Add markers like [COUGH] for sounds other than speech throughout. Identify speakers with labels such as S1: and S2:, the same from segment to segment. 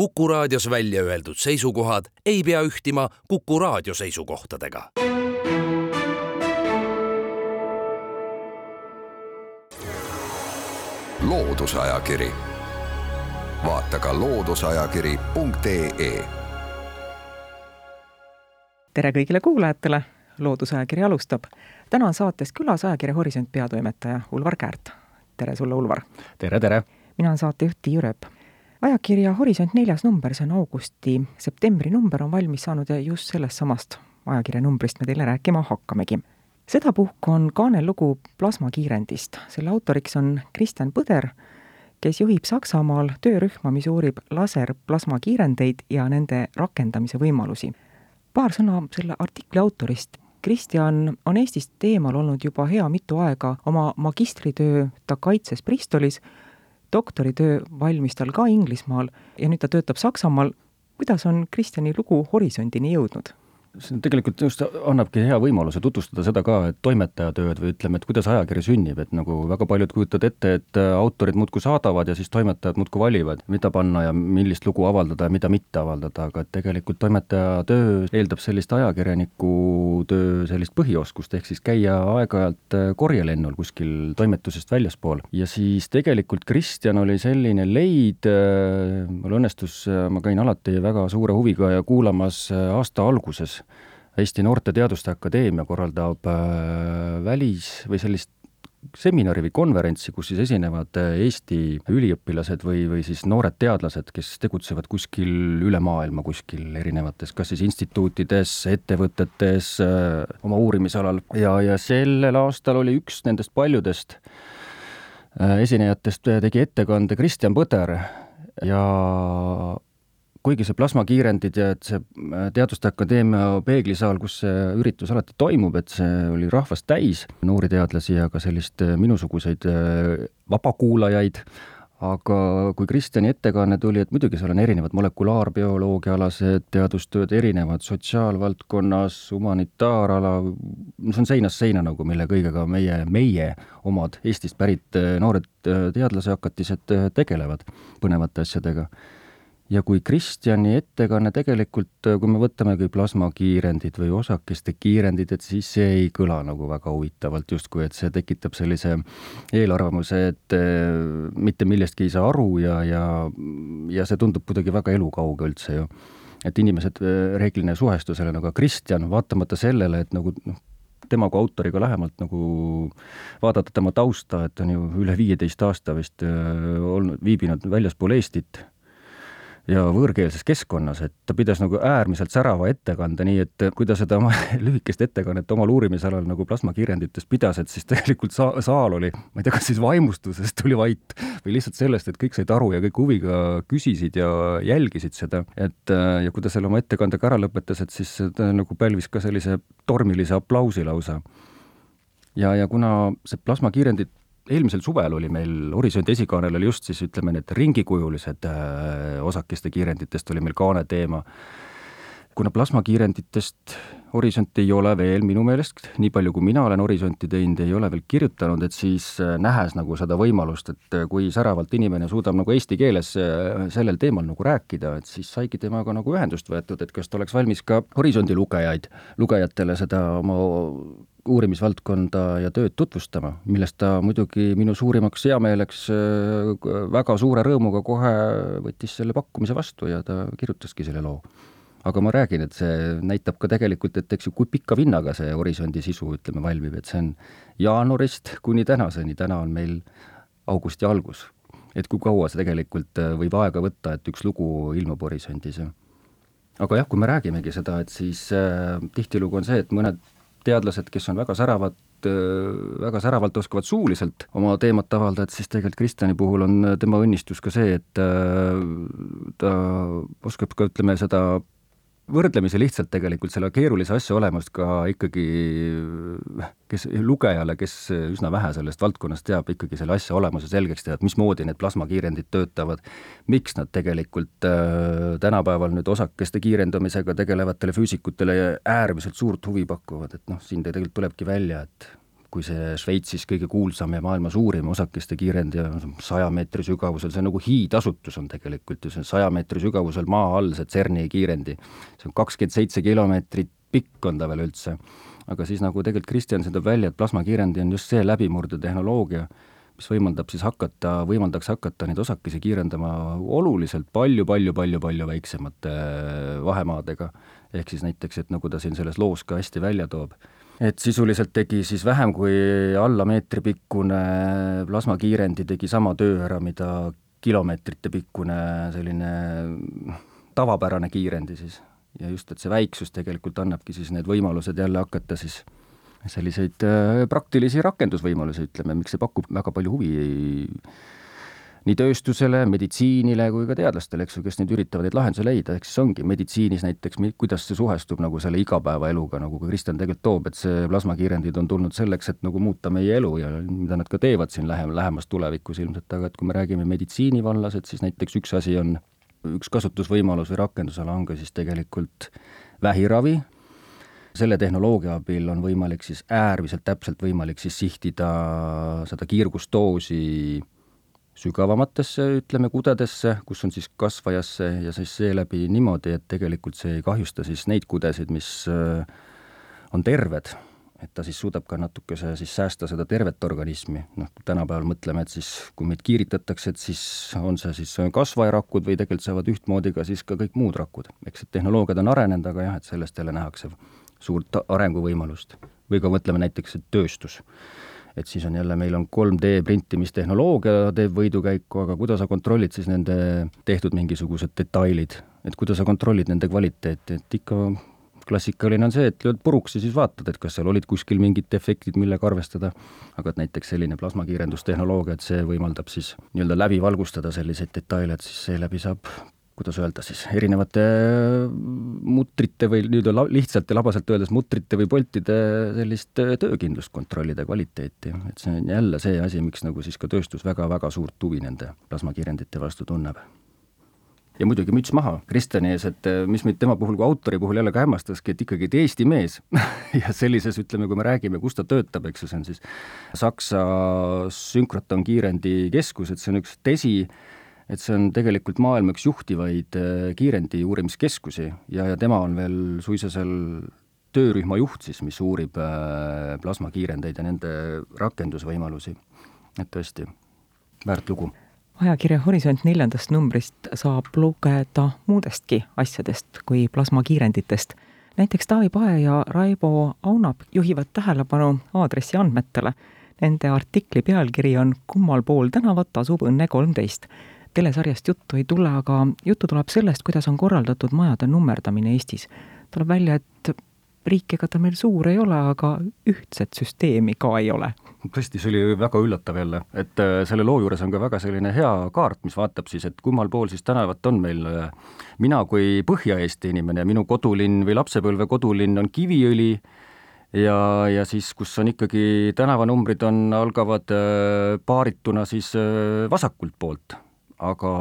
S1: Kuku raadios välja öeldud seisukohad ei pea ühtima Kuku raadio seisukohtadega.
S2: loodusajakiri, vaata ka looduseajakiri.ee.
S3: tere kõigile kuulajatele, Loodusajakiri alustab. täna on saates külas ajakirja Horisont peatoimetaja Ulvar Käärt. tere sulle, Ulvar!
S4: tere, tere!
S3: mina olen saatejuht Tiiu Rööp ajakirja Horisont neljas number, see on augusti, septembri number on valmis saanud ja just sellest samast ajakirja numbrist me teile rääkima hakkamegi. sedapuhku on kaanel lugu plasmakiirendist, selle autoriks on Kristjan Põder, kes juhib Saksamaal töörühma, mis uurib laserplasmakiirendeid ja nende rakendamise võimalusi. paar sõna selle artikli autorist. Kristjan on Eestist eemal olnud juba hea mitu aega, oma magistritöö ta kaitses Bristolis doktoritöö valmis tal ka Inglismaal ja nüüd ta töötab Saksamaal. kuidas on Kristjani lugu Horisondini jõudnud?
S4: See tegelikult just annabki hea võimaluse tutvustada seda ka, et toimetaja tööd või ütleme, et kuidas ajakiri sünnib, et nagu väga paljud kujutavad ette, et autorid muudkui saadavad ja siis toimetajad muudkui valivad, mida panna ja millist lugu avaldada ja mida mitte avaldada, aga tegelikult toimetaja töö eeldab sellist ajakirjaniku töö sellist põhioskust, ehk siis käia aeg-ajalt korjelennul kuskil toimetusest väljaspool. ja siis tegelikult Kristjan oli selline leid, mul õnnestus, ma käin alati väga suure huviga ja kuulamas aasta alguses Eesti Noorte Teaduste Akadeemia korraldab äh, välis- või sellist seminari või konverentsi, kus siis esinevad äh, Eesti üliõpilased või, või siis noored teadlased, kes tegutsevad kuskil üle maailma, kuskil erinevates, kas siis instituutides, ettevõtetes, äh, oma uurimisalal. Ja, ja sellel aastal oli üks nendest paljudest esinejatest, tegi ettekande Kristjan Põder. Ja kuigi see plasmakiirendid ja et see äh, Teaduste Akadeemia peeglisaal, kus see üritus alati toimub, et see oli rahvast täis, noori teadlasi ja ka sellist äh, minusuguseid äh, vabakuulajaid, aga kui Kristjani ettekanne tuli, et muidugi seal on erinevad molekulaarbioloogia alased teadustööd, erinevad sotsiaalvaldkonnas, humanitaarala, see on seinast seina nagu, mille kõigega meie, meie omad Eestist pärit noored teadlasehakatised tegelevad põnevate asjadega ja kui Kristjani ettekanne tegelikult, kui me võtamegi plasmakiirendid või osakeste kiirendid, et siis see ei kõla nagu väga huvitavalt, justkui et see tekitab sellise eelarvamuse, et eh, mitte millestki ei saa aru ja, ja, ja see tundub kuidagi väga elukauge üldse ju. et inimesed eh, reeglina ei suhestu sellega, aga Kristjan, vaatamata sellele, et nagu noh, tema kui autoriga lähemalt nagu vaadata tema tausta, et on ju üle viieteist aasta vist äh, olnud, viibinud väljaspool Eestit ja võõrkeelses keskkonnas, et ta pidas nagu äärmiselt särava ettekande, nii et kui ta seda oma [LAUGHS] lühikest ettekannet omal uurimisalal nagu plasmakiirenditest pidas, et siis tegelikult sa-, saal oli, ma ei tea, kas siis vaimustusest tuli vait või lihtsalt sellest, et kõik said aru ja kõik huviga küsisid ja jälgisid seda, et ja kui ta selle oma ettekandega ära lõpetas, et siis ta nagu pälvis ka sellise tormilise aplausi lausa. ja, ja kuna see plasmakiirendid eelmisel suvel oli meil Horisondi esikaanel oli just siis ütleme, need ringikujulised äh, osakeste kiirenditest oli meil kaane teema. Kuna plasmakiirenditest Horisont ei ole veel minu meelest, nii palju kui mina olen Horisonti teinud, ei ole veel kirjutanud, et siis äh, nähes nagu seda võimalust, et äh, kui säravalt inimene suudab nagu eesti keeles sellel teemal nagu rääkida, et siis saigi temaga nagu ühendust võetud, et kas ta oleks valmis ka Horisondi lugejaid, lugejatele seda oma uurimisvaldkonda ja tööd tutvustama, millest ta muidugi minu suurimaks heameeleks äh, väga suure rõõmuga kohe võttis selle pakkumise vastu ja ta kirjutaski selle loo. Aga ma räägin, et see näitab ka tegelikult, et eks ju, kui pika vinnaga see Horisondi sisu, ütleme, valmib, et see on jaanuarist kuni tänaseni, täna on meil augusti algus. et kui kaua see tegelikult äh, võib aega võtta, et üks lugu ilmub Horisondis. aga jah, kui me räägimegi seda, et siis äh, tihtilugu on see, et mõned teadlased, kes on väga säravad, väga säravalt oskavad suuliselt oma teemat avaldada, et siis tegelikult Kristjani puhul on tema õnnistus ka see, et ta oskab ka, ütleme, seda võrdlemisi lihtsalt tegelikult selle keerulise asja olemust ka ikkagi, kes, lugejale, kes üsna vähe sellest valdkonnast teab, ikkagi selle asja olemuse selgeks teha, et mismoodi need plasmakiirendid töötavad, miks nad tegelikult äh, tänapäeval nüüd osakeste kiirendamisega tegelevatele füüsikutele äärmiselt suurt huvi pakuvad, et noh, siin tegelikult tulebki välja, et kui see Šveitsis kõige kuulsam ja maailma suurim osakeste kiirend ja saja meetri sügavusel, see on nagu hiidasutus on tegelikult ju, see saja meetri sügavusel maa all, see CERN-i kiirendi, see on kakskümmend seitse kilomeetrit pikk on ta veel üldse. aga siis nagu tegelikult Kristjanson toob välja, et plasmakiirendi on just see läbimurdetehnoloogia, mis võimaldab siis hakata, võimaldaks hakata neid osakesi kiirendama oluliselt palju, palju, palju, palju väiksemate vahemaadega. ehk siis näiteks, et nagu ta siin selles loos ka hästi välja toob et sisuliselt tegi siis vähem kui alla meetri pikkune plasmakiirendi, tegi sama töö ära, mida kilomeetrite pikkune selline tavapärane kiirendi siis. ja just, et see väiksus tegelikult annabki siis need võimalused jälle hakata siis selliseid äh, praktilisi rakendusvõimalusi, ütleme, miks see pakub väga palju huvi nii tööstusele, meditsiinile kui ka teadlastele, eks ju, kes nüüd üritavad neid lahendusi leida, ehk siis ongi meditsiinis näiteks, kuidas see suhestub nagu selle igapäevaeluga, nagu ka Kristjan tegelikult toob, et see plasmakiirendid on tulnud selleks, et nagu muuta meie elu ja mida nad ka teevad siin lähem, lähemas tulevikus ilmselt, aga et kui me räägime meditsiini vallas, et siis näiteks üks asi on, üks kasutusvõimalus või rakendusala on ka siis tegelikult vähiravi, selle tehnoloogia abil on võimalik siis äärmiselt täpselt võimalik siis sihtida seda kiirgusdoosi sügavamatesse, ütleme, kudedesse, kus on siis kasvajasse ja siis seeläbi niimoodi, et tegelikult see ei kahjusta siis neid kudesid, mis äh, on terved, et ta siis suudab ka natukese siis säästa seda tervet organismi, noh, tänapäeval mõtleme, et siis kui meid kiiritatakse, et siis on see siis kasvajarakud või tegelikult saavad ühtmoodi ka siis ka kõik muud rakud. eks et tehnoloogiad on arenenud, aga jah, et sellest jälle nähakse suurt arenguvõimalust. või ka mõtleme näiteks, et tööstus et siis on jälle, meil on 3D printimistehnoloogia teeb võidukäiku, aga kuidas sa kontrollid siis nende tehtud mingisugused detailid, et kuidas sa kontrollid nende kvaliteeti, et ikka klassikaline on see, et lööd puruks ja siis vaatad, et kas seal olid kuskil mingid defektid, millega arvestada, aga et näiteks selline plasmakiirendustehnoloogia, et see võimaldab siis nii-öelda läbi valgustada selliseid detaile, et siis seeläbi saab kuidas öelda siis, erinevate mutrite või nüüd lihtsalt ja labaselt öeldes mutrite või poltide sellist töökindlust kontrollida, kvaliteeti, et see on jälle see asi, miks nagu siis ka tööstus väga-väga suurt huvi nende plasmakiirendite vastu tunneb. Ja muidugi müts maha Kristjani ees, et mis mind tema puhul kui autori puhul jälle ka hämmastaski, et ikkagi, Eesti mees [LAUGHS] ja sellises, ütleme, kui me räägime, kus ta töötab, eks ju, see on siis Saksa Synchrotron kiirendi keskus, et see on üks DESI et see on tegelikult maailma üks juhtivaid äh, kiirendi uurimiskeskusi ja, ja tema on veel suisa seal töörühma juht siis, mis uurib äh, plasmakiirendeid ja nende rakendusvõimalusi. et tõesti, väärt lugu.
S3: ajakirja Horisont neljandast numbrist saab lugeda muudestki asjadest kui plasmakiirenditest. näiteks Taavi Pae ja Raivo Aunap juhivad tähelepanu aadressi andmetele. Nende artikli pealkiri on Kummal pool tänavat asub Õnne kolmteist telesarjast juttu ei tule, aga juttu tuleb sellest, kuidas on korraldatud majade nummerdamine Eestis. tuleb välja, et riik ega ta meil suur ei ole, aga ühtset süsteemi ka ei ole.
S4: tõesti, see oli väga üllatav jälle, et äh, selle loo juures on ka väga selline hea kaart, mis vaatab siis, et kummal pool siis tänavat on meil äh, mina kui Põhja-Eesti inimene, minu kodulinn või lapsepõlve kodulinn on Kiviõli ja, ja siis, kus on ikkagi tänavanumbrid on, algavad äh, paarituna siis vasakult poolt aga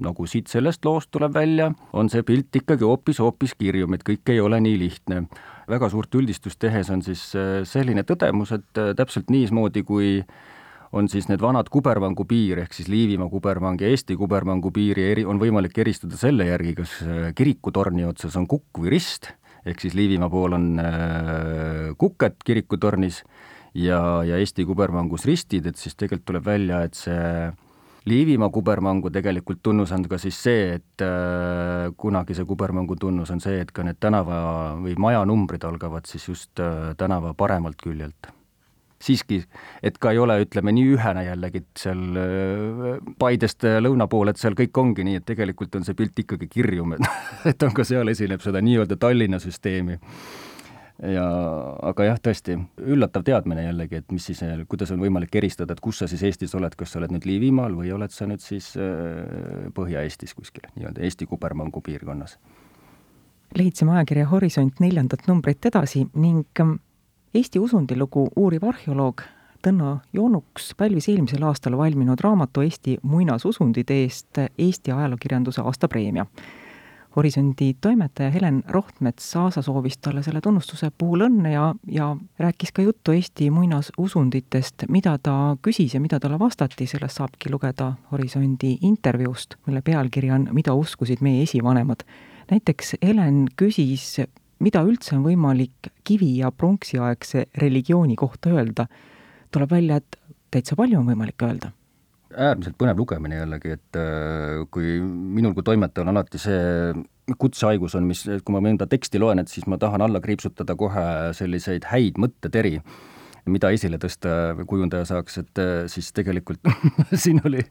S4: nagu siit sellest loost tuleb välja, on see pilt ikkagi hoopis-hoopis kirjum, et kõik ei ole nii lihtne. väga suurt üldistust tehes on siis äh, selline tõdemus, et äh, täpselt niismoodi, kui on siis need vanad kubermangu piir ehk siis Liivimaa kubermang ja Eesti kubermangu piiri eri, on võimalik eristada selle järgi, kas äh, kirikutorni otsas on kukk või rist, ehk siis Liivimaa pool on kuked kirikutornis ja, ja Eesti kubermangus ristid, et siis tegelikult tuleb välja, et see Liivimaa kubermangu tegelikult tunnus on ka siis see, et äh, kunagi see kubermangu tunnus on see, et ka need tänava või majanumbrid algavad siis just äh, tänava paremalt küljelt. siiski, et ka ei ole, ütleme nii ühene jällegi seal äh, Paidest lõuna pool, et seal kõik ongi nii, et tegelikult on see pilt ikkagi kirjum, et [LAUGHS] on ka seal esineb seda nii-öelda Tallinna süsteemi ja aga jah, tõesti, üllatav teadmine jällegi, et mis siis, kuidas on võimalik eristada, et kus sa siis Eestis oled, kas sa oled nüüd Liivimaal või oled sa nüüd siis äh, Põhja-Eestis kuskil, nii-öelda Eesti kubermangu piirkonnas.
S3: leidsime ajakirja Horisont neljandat numbrit edasi ning ähm, Eesti usundilugu uuriv arheoloog Tõnno Joonuks pälvis eelmisel aastal valminud raamatu Eesti muinasusundide eest Eesti ajalookirjanduse aastapreemia Horisondi toimetaja Helen Rohtmets Aasa soovis talle selle tunnustuse puhul õnne ja, ja rääkis ka juttu Eesti muinasusunditest, mida ta küsis ja mida talle vastati, sellest saabki lugeda Horisondi intervjuust, mille pealkiri on Mida uskusid meie esivanemad. näiteks Helen küsis, mida üldse on võimalik kivi- ja pronksiaegse religiooni kohta öelda. tuleb välja, et täitsa palju on võimalik öelda
S4: äärmiselt põnev lugemine jällegi, et äh, kui minul kui toimetajal on alati see kutsehaigus on, mis, kui ma mõnda teksti loen, et siis ma tahan alla kriipsutada kohe selliseid häid mõtteteri, mida esile tõsta kujundaja saaks, et äh, siis tegelikult [LAUGHS] siin oli,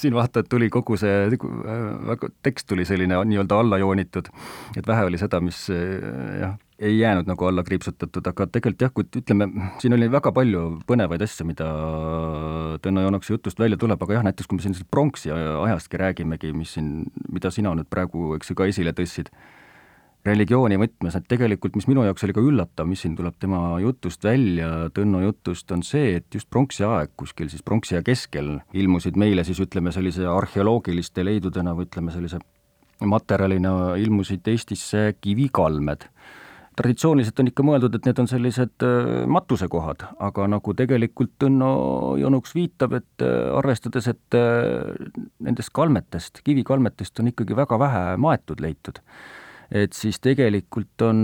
S4: siin vaata, et tuli kogu see, väga, tekst tuli selline nii-öelda alla joonitud, et vähe oli seda, mis jah, ei jäänud nagu alla kriipsutatud, aga tegelikult jah, kui ütleme, siin oli väga palju põnevaid asju, mida Tõnu Joonakse jutust välja tuleb, aga jah, näiteks kui me siin pronksi ajastki räägimegi, mis siin, mida sina nüüd praegu, eks ju, ka esile tõstsid, religiooni võtmes, et tegelikult mis minu jaoks oli ka üllatav, mis siin tuleb tema jutust välja, Tõnu jutust, on see, et just pronksi aeg, kuskil siis pronksiaja keskel ilmusid meile siis ütleme, sellise arheoloogiliste leidudena või ütleme, sellise materjalina ilmusid Eestisse kivikalmed traditsiooniliselt on ikka mõeldud, et need on sellised äh, matusekohad, aga nagu tegelikult Tõnno Jonuks viitab, et äh, arvestades, et äh, nendest kalmetest, kivikalmetest on ikkagi väga vähe maetud leitud et siis tegelikult on,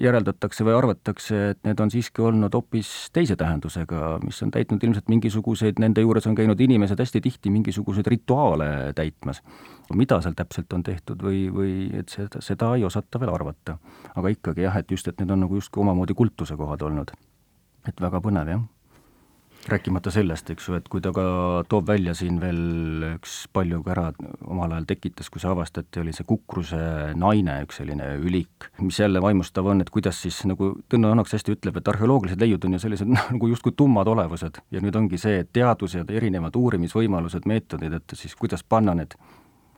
S4: järeldatakse või arvatakse, et need on siiski olnud hoopis teise tähendusega, mis on täitnud ilmselt mingisuguseid, nende juures on käinud inimesed hästi tihti mingisuguseid rituaale täitmas. mida seal täpselt on tehtud või, või et seda, seda ei osata veel arvata. aga ikkagi jah, et just, et need on nagu justkui omamoodi kultuse kohad olnud. et väga põnev, jah rääkimata sellest, eks ju, et kui ta ka toob välja siin veel üks palju ka ära omal ajal tekitas, kui see avastati, oli see Kukruse naine, üks selline ülik, mis jälle vaimustav on, et kuidas siis nagu Tõnu Janoks hästi ütleb, et arheoloogilised leiud on ju sellised [LAUGHS] nagu justkui tummad olevused. Ja nüüd ongi see, et teadus ja erinevad uurimisvõimalused, meetodid, et siis kuidas panna need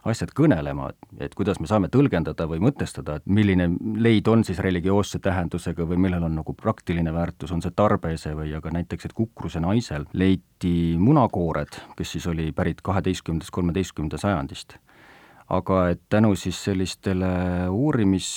S4: asjad kõnelema, et kuidas me saame tõlgendada või mõtestada, et milline leid on siis religioosse tähendusega või millel on nagu praktiline väärtus, on see tarbese või aga näiteks, et Kukruse naisel leiti munakoored, kes siis oli pärit kaheteistkümnendast, kolmeteistkümnenda sajandist. aga et tänu siis sellistele uurimis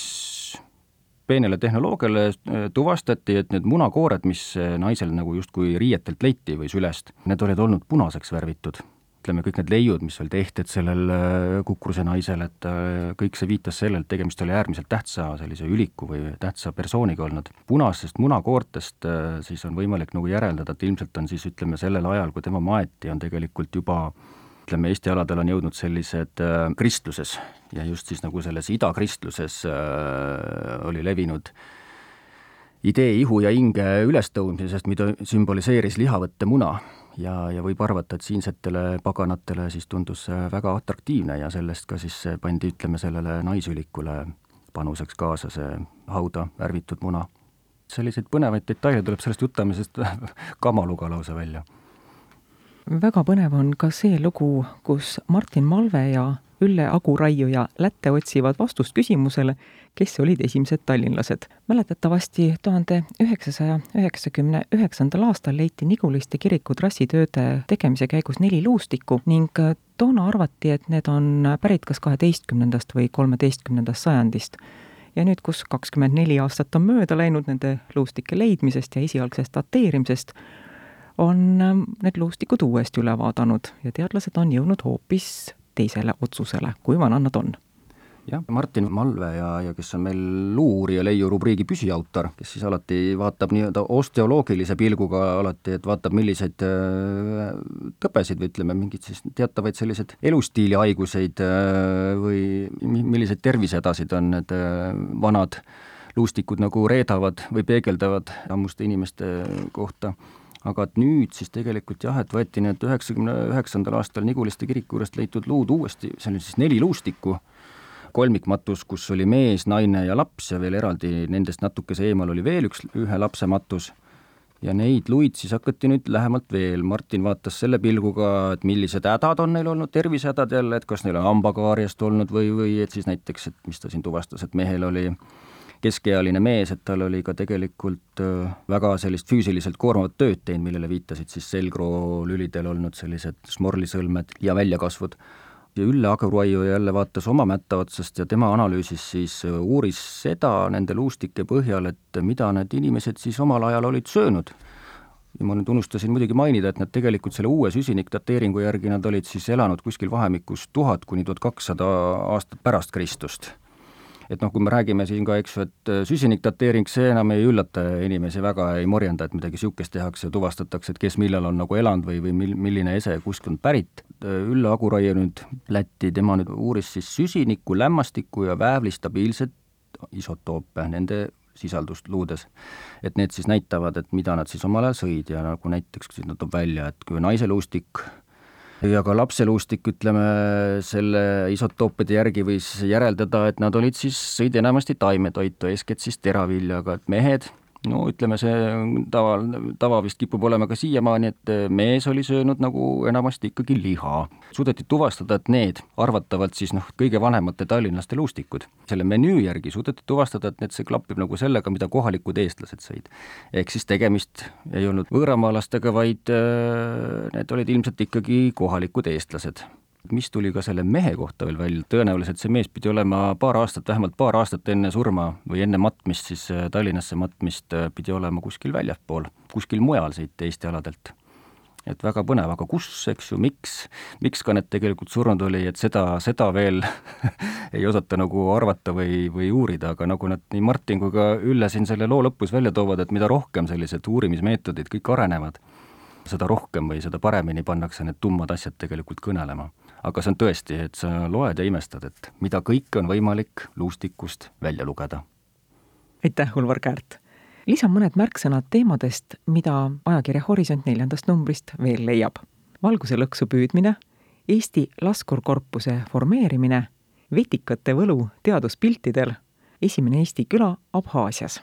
S4: peenele tehnoloogiale äh, tuvastati, et need munakoored, mis naisel nagu justkui riietelt leiti või sülest, need olid olnud punaseks värvitud ütleme, kõik need leiud, mis olid ehted sellel äh, Kukruse naisel, et äh, kõik see viitas sellele, et tegemist oli äärmiselt tähtsa sellise üliku või tähtsa persooniga olnud. punastest munakoortest äh, siis on võimalik nagu järeldada, et ilmselt on siis ütleme, sellel ajal, kui tema maeti, on tegelikult juba ütleme, Eesti aladel on jõudnud sellised äh, kristluses ja just siis nagu selles idakristluses äh, oli levinud idee ihu ja hinge ülestõusmisest, mida sümboliseeris lihavõtte muna ja, ja võib arvata, et siinsetele paganatele siis tundus see väga atraktiivne ja sellest ka siis pandi, ütleme, sellele naisülikule panuseks kaasa see hauda värvitud muna. selliseid põnevaid detaile tuleb sellest jutamisest [LAUGHS] kamaluga lausa välja.
S3: Väga põnev on ka see lugu, kus Martin Malve ja Ülle Aguraiuja Lätte otsivad vastust küsimusele, kes olid esimesed tallinlased. mäletatavasti tuhande üheksasaja üheksakümne üheksandal aastal leiti Niguliste kiriku trassitööde tegemise käigus neli luustikku ning toona arvati, et need on pärit kas kaheteistkümnendast või kolmeteistkümnendast sajandist. ja nüüd, kus kakskümmend neli aastat on mööda läinud nende luustike leidmisest ja esialgsest dateerimisest, on need luustikud uuesti üle vaadanud ja teadlased on jõudnud hoopis teisele otsusele, kui vanad nad on.
S4: Jah, Martin Malve ja, ja kes on meil luurija leiu rubriigi püsiautor, kes siis alati vaatab nii-öelda osteoloogilise pilguga alati, et vaatab, milliseid äh, tõbesid või ütleme, mingeid siis teatavaid selliseid elustiili haiguseid äh, või milliseid tervisehädasid on need äh, vanad luustikud nagu reedavad või peegeldavad ammuste inimeste kohta aga et nüüd siis tegelikult jah, et võeti need üheksakümne üheksandal aastal Niguliste kiriku juurest leitud luud uuesti, see oli siis neli luustikku, kolmikmatus, kus oli mees, naine ja laps ja veel eraldi nendest natukese eemal oli veel üks ühe lapse matus. Ja neid luid siis hakati nüüd lähemalt veel, Martin vaatas selle pilguga, et millised hädad on neil olnud, tervisehädad jälle, et kas neil on hambakaariast olnud või, või et siis näiteks, et mis ta siin tuvastas, et mehel oli keskealine mees, et tal oli ka tegelikult äh, väga sellist füüsiliselt koormavat tööd teinud, millele viitasid siis selgroo lülidel olnud sellised smorlisõlmed ja väljakasvud. ja Ülle Aguruaiu jälle vaatas oma mätta otsast ja tema analüüsis siis, uuris seda nende luustike põhjal, et mida need inimesed siis omal ajal olid söönud. ja ma nüüd unustasin muidugi mainida, et nad tegelikult selle uue süsinikdateeringu järgi nad olid siis elanud kuskil vahemikus tuhat kuni tuhat kakssada aastat pärast Kristust et noh, kui me räägime siin ka, eks ju, et äh, süsinikdateering, see enam ei üllata inimesi väga, ei morjenda, et midagi niisugust tehakse tuvastatakse, et kes millal on nagu elanud või, või mil-, milline ese kuskilt on pärit. Ülle Aguraie nüüd Lätti, tema nüüd uuris siis süsiniku, lämmastiku ja väävli stabiilset isotoope, nende sisaldust luudes. et need siis näitavad, et mida nad siis omal ajal sõid ja nagu näiteks siis nad toob välja, et kui naise luustik ja ka lapseluustik, ütleme, selle isotoopide järgi võis järeldada, et nad olid siis, sõid enamasti taimetoitu, eeskätt siis teraviljaga, et mehed no ütleme, see tava, tava vist kipub olema ka siiamaani, et mees oli söönud nagu enamasti ikkagi liha. suudeti tuvastada, et need arvatavalt siis noh, kõige vanemate tallinlaste luustikud, selle menüü järgi suudeti tuvastada, et need, see klappib nagu sellega, mida kohalikud eestlased sõid. ehk siis tegemist ei olnud võõramaalastega, vaid äh, need olid ilmselt ikkagi kohalikud eestlased mis tuli ka selle mehe kohta veel välja, tõenäoliselt see mees pidi olema paar aastat, vähemalt paar aastat enne surma või enne matmist, siis äh, Tallinnasse matmist äh, pidi olema kuskil väljaspool, kuskil mujal siit Eesti aladelt. et väga põnev, aga kus, eks ju, miks, miks ka need tegelikult surnud oli, et seda, seda veel [LAUGHS] ei osata nagu arvata või, või uurida, aga nagu nad nii Martin kui ka Ülle siin selle loo lõpus välja toovad, et mida rohkem sellised uurimismeetodid kõik arenevad, seda rohkem või seda paremini pannakse need tummad asjad tegelikult kõnelema aga see on tõesti, et sa loed ja imestad, et mida kõike on võimalik luustikust välja lugeda.
S3: aitäh, Ulvar Käärt! lisan mõned märksõnad teemadest, mida ajakirja Horisont neljandast numbrist veel leiab. valguse lõksu püüdmine, Eesti laskurkorpuse formeerimine, vetikate võlu teaduspiltidel, esimene Eesti küla Abhaasias.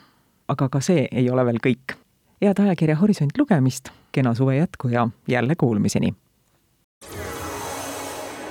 S3: aga ka see ei ole veel kõik. head ajakirja Horisont lugemist, kena suve jätku ja jälle kuulmiseni!